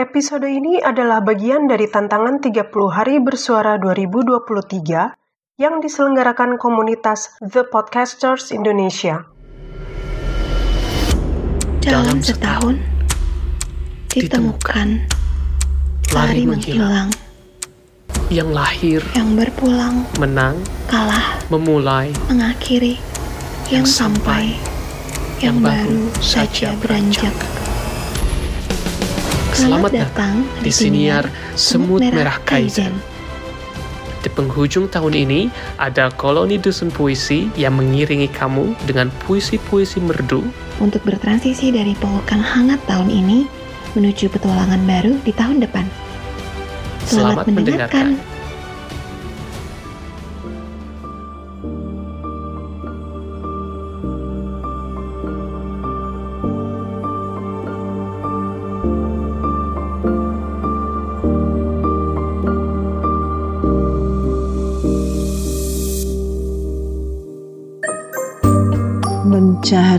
Episode ini adalah bagian dari tantangan 30 hari bersuara 2023 yang diselenggarakan komunitas The Podcasters Indonesia. Dalam setahun, ditemukan, lari menghilang, yang lahir, yang berpulang, menang, kalah, memulai, mengakhiri, yang sampai, yang baru saja beranjak. Selamat Selamat datang di siniar Semut Merah Kaizen. Di penghujung tahun ini, ada koloni dusun puisi yang mengiringi kamu dengan puisi-puisi merdu Untuk bertransisi dari pelukan hangat tahun ini menuju petualangan baru di tahun depan. Selamat mendengarkan.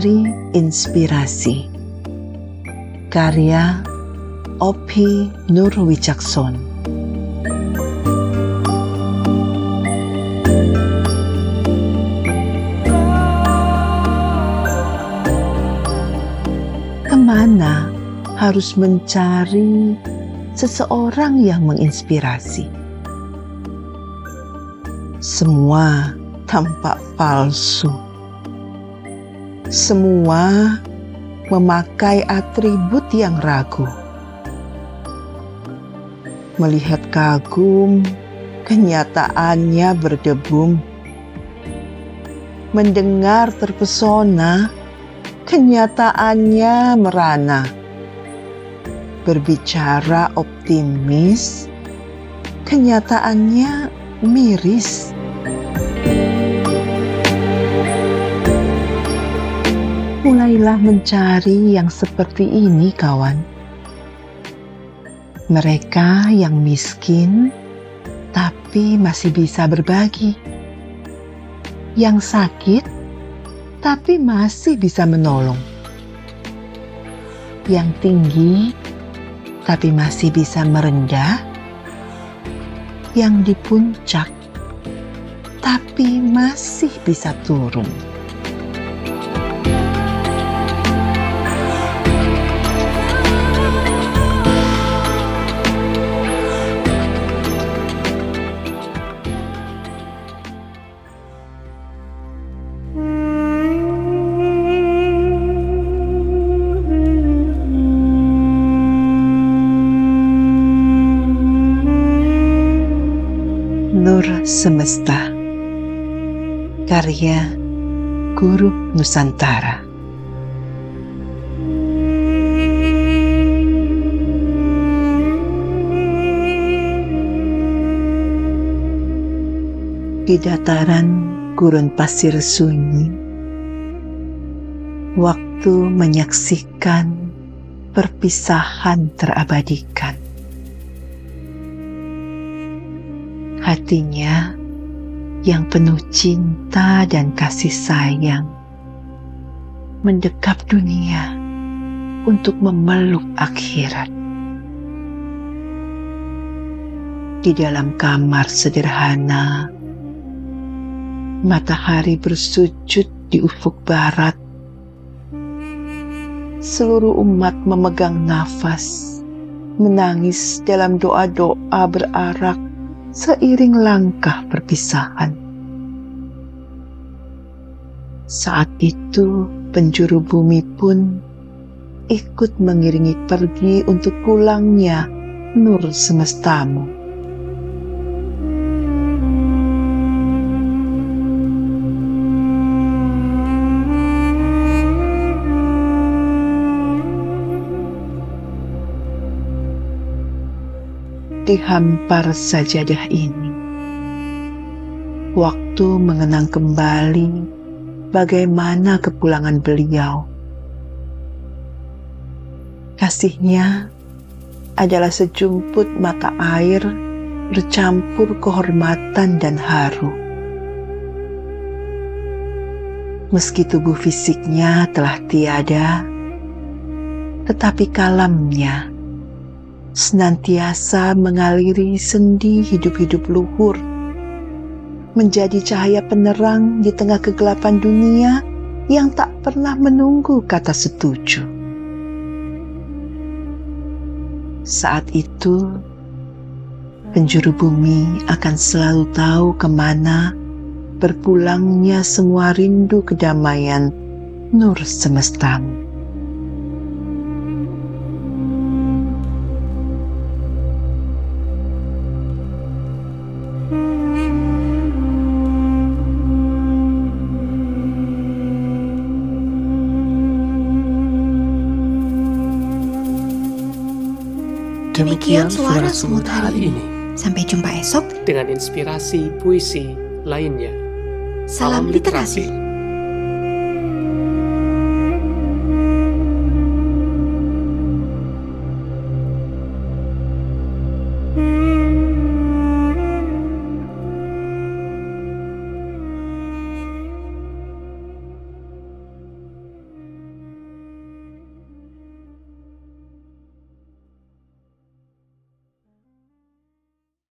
Mencari Inspirasi. Karya Opi Nur Wicakson Ke mana harus mencari seseorang yang menginspirasi? Semua tampak palsu semua memakai atribut yang ragu. Melihat kagum, kenyataannya berdebum. Mendengar terpesona, kenyataannya merana. Berbicara optimis, kenyataannya miris. Mulailah mencari yang seperti ini, kawan. Mereka yang miskin tapi masih bisa berbagi, yang sakit tapi masih bisa menolong, yang tinggi tapi masih bisa merendah, yang di puncak tapi masih bisa turun. Nur Semesta. Karya Guru Nusantara. Di dataran gurun pasir sunyi Waktu menyaksikan perpisahan terabadikan hatinya yang penuh cinta dan kasih sayang mendekap dunia untuk memeluk akhirat. Di dalam kamar sederhana, matahari bersujud di ufuk barat. Seluruh umat memegang nafas, menangis dalam doa-doa berarak seiring langkah perpisahan. Saat itu, penjuru bumi pun ikut mengiringi pergi untuk pulangnya nur semestamu. Dihampar sajadah ini. Waktu mengenang kembali bagaimana kepulangan beliau. Kasihnya adalah sejumput mata air bercampur kehormatan dan haru. Meski tubuh fisiknya telah tiada, tetapi kalamnya senantiasa mengaliri sendi hidup-hidup luhur, menjadi cahaya penerang di tengah kegelapan dunia yang tak pernah menunggu kata setuju. Saat itu, penjuru bumi akan selalu tahu ke mana berpulangnya semua rindu kedamaian nur semestamu. Demikian suara semut hari ini. Sampai jumpa esok. Dengan inspirasi puisi lainnya. Salam literasi.